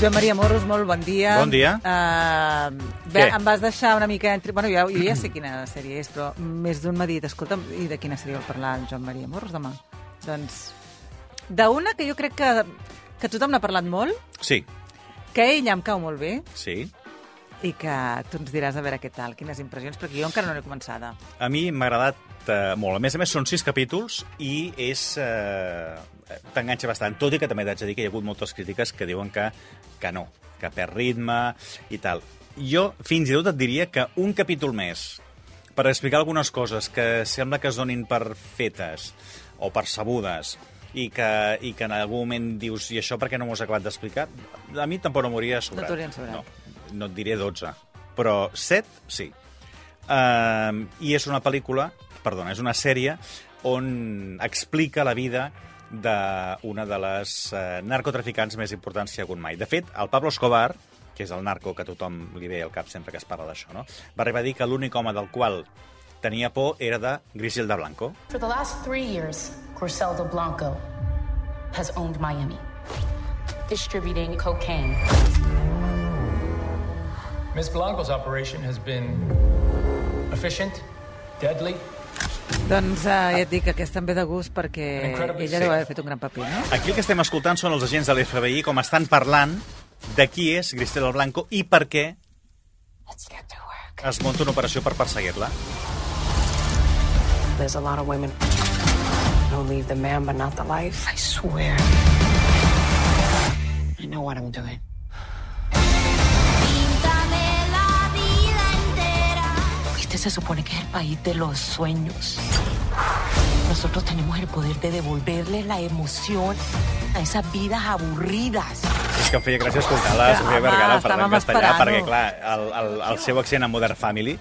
Joan Maria Morros, molt bon dia. Bon dia. Uh, bé, Què? em vas deixar una mica... Entre... Bueno, jo, jo ja sé quina sèrie és, però més d'un m'ha dit, escolta, i de quina sèrie vol parlar en Joan Maria Morros demà? Doncs d'una que jo crec que, que tothom n'ha parlat molt, Sí, que ella em cau molt bé sí. i que tu ens diràs a veure què tal, quines impressions, perquè jo encara no l'he començada. A mi m'ha agradat eh, molt. A més a més, són sis capítols i és... Eh, T'enganxa bastant, tot i que també t'haig de dir que hi ha hagut moltes crítiques que diuen que, que no, que perd ritme i tal. Jo fins i tot et diria que un capítol més per explicar algunes coses que sembla que es donin per fetes o percebudes i que, i que en algun moment dius i això per què no m'ho has acabat d'explicar? A mi tampoc no m'hauria sobrat. No t'haurien sobrat. No, no et diré 12, però 7 sí. Uh, I és una pel·lícula, perdona, és una sèrie on explica la vida d'una de les uh, narcotraficants més importants que hi ha hagut mai. De fet, el Pablo Escobar, que és el narco que tothom li ve al cap sempre que es parla d'això, no? va arribar a dir que l'únic home del qual tenia por era de Griselda Blanco. For the last three years, Griselda Blanco has owned Miami, distributing cocaine. Ms. Blanco's operation has been efficient, deadly, Doncs uh, ja et dic que aquesta em ve de gust perquè ella deu haver fet un gran paper, no? Aquí el que estem escoltant són els agents de l'FBI com estan parlant de qui és Griselda Blanco i per què es munta una operació per perseguir-la. There's a lot of women who leave the man but not the life. I swear. I know what I'm doing. Se supone que es el país de los sueños. Nosotros tenemos el poder de devolverle la emoción a esas vidas aburridas. És que em feia gràcia escoltar la Sofia Vergara parlant castellà, perquè, clar, el, el, el seu accent en Modern Family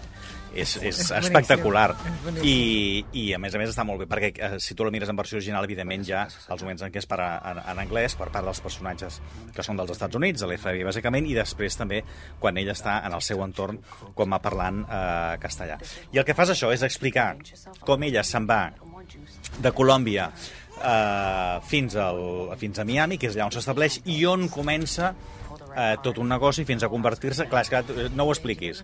és, és, espectacular. I, I, a més a més, està molt bé, perquè eh, si tu la mires en versió original, evidentment, ja els moments en què es parla en, en anglès per part dels personatges que són dels Estats Units, de l'FBI, bàsicament, i després també quan ella està en el seu entorn, quan va parlant eh, castellà. I el que fas això és explicar com ella se'n va de Colòmbia eh, fins, al, fins a Miami, que és allà on s'estableix, i on comença eh, tot un negoci fins a convertir-se... Clar, és que no ho expliquis,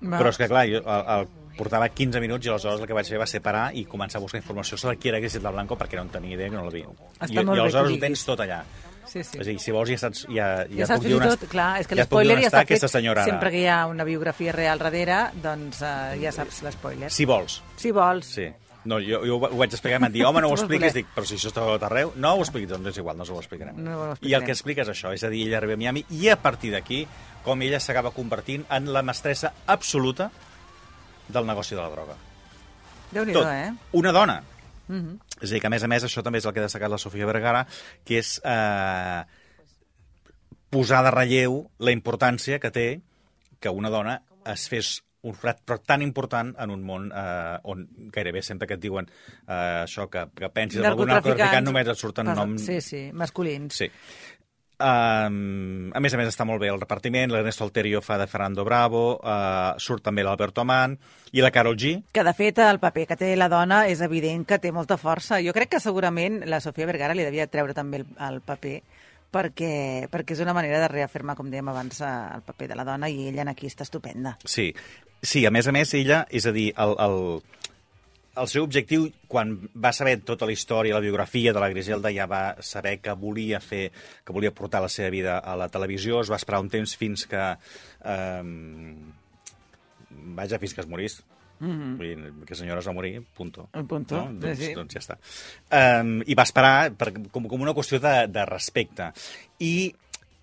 Va. però és que, clar, jo el, el, portava 15 minuts i aleshores el que vaig fer va ser parar i començar a buscar informació sobre qui era Griselda Blanco perquè no en tenia idea que no l'havia. Està I, I aleshores ho tens tot allà. Sí, sí. És a dir, si vols ja saps... Ja, ja, Ja saps puc dir on tot, clar, és que ja l'espoiler ja està fet, senyora ara. sempre que hi ha una biografia real darrere, doncs uh, ja saps l'espoiler. Si vols. Si vols. Sí. No, jo, jo ho vaig explicar i m'han dit, home, no ho expliquis. Dic, però si això està a tot arreu, no ho expliquis. Doncs és igual, no ho explicarem. No ho I explicarem. el que explica és això, és a dir, ella arriba a Miami i a partir d'aquí, com ella s'acaba convertint en la mestressa absoluta del negoci de la droga. Déu-n'hi-do, Tot. eh? Una dona. Mhm. És a dir, que a més a més, això també és el que ha destacat la Sofia Vergara, que és eh, posar de relleu la importància que té que una dona es fes un frat però tan important en un món eh, on gairebé sempre que et diuen eh, això, que, que pensis en algun narcotraficant només et surten Pas- noms... Sí, sí, masculins. Sí. Um, a més a més està molt bé el repartiment, l'Ernesto Alterio fa de Fernando Bravo, uh, surt també l'Alberto Amant i la Carol G. Que, de fet, el paper que té la dona és evident que té molta força. Jo crec que segurament la Sofia Vergara li devia treure també el, el paper perquè, perquè és una manera de reafirmar, com dèiem abans, eh, el paper de la dona i ella en aquí està estupenda. Sí, sí a més a més ella, és a dir, el, el, el seu objectiu, quan va saber tota la història, la biografia de la Griselda, ja va saber que volia fer, que volia portar la seva vida a la televisió, es va esperar un temps fins que... Eh, vaja, fins que es morís. Mm -hmm. Vull dir, que senyora es va morir, punto. Un punto, No? Doncs, sí. doncs ja està. Um, I va esperar per, com, com una qüestió de, de respecte. I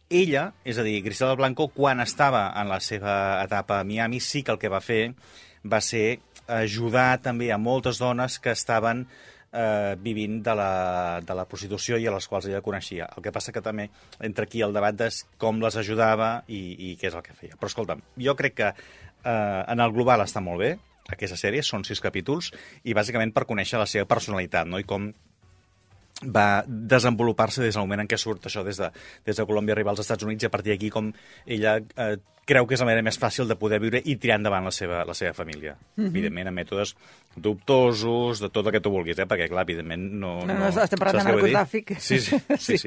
ella, és a dir, Griselda Blanco, quan estava en la seva etapa a Miami, sí que el que va fer va ser ajudar també a moltes dones que estaven eh, vivint de la, de la prostitució i a les quals ella coneixia. El que passa que també entra aquí el debat de com les ajudava i, i què és el que feia. Però escolta'm, jo crec que eh, en el global està molt bé, aquesta sèrie, són sis capítols, i bàsicament per conèixer la seva personalitat, no? i com va desenvolupar-se des del moment en què surt això des de, des de Colòmbia arribar als Estats Units i a partir d'aquí com ella eh, creu que és la manera més fàcil de poder viure i tirar endavant la seva, la seva família. Mm -hmm. Evidentment, amb mètodes dubtosos, de tot el que tu vulguis, eh? perquè, clar, evidentment no... No, no, estem parlant de què vull dir? narcotràfic. Sí, sí, sí.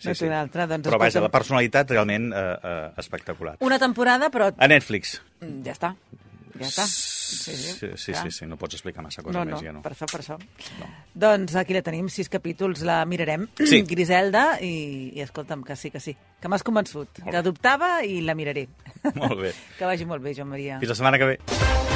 sí, no altra, doncs, Però vaja, la personalitat realment eh, eh, espectacular. Una temporada, però A Netflix. mm, ja està. Ja està. Sí, Sí, sí, clar. sí, sí, no pots explicar massa cosa No, més, no, ja no. per això, per això. Doncs aquí la tenim, sis capítols, la mirarem. Sí. Griselda, i, i escolta'm, que sí, que sí. Que m'has convençut, que bé. dubtava i la miraré. Molt bé. que vagi molt bé, Joan Maria. Fins la setmana que ve.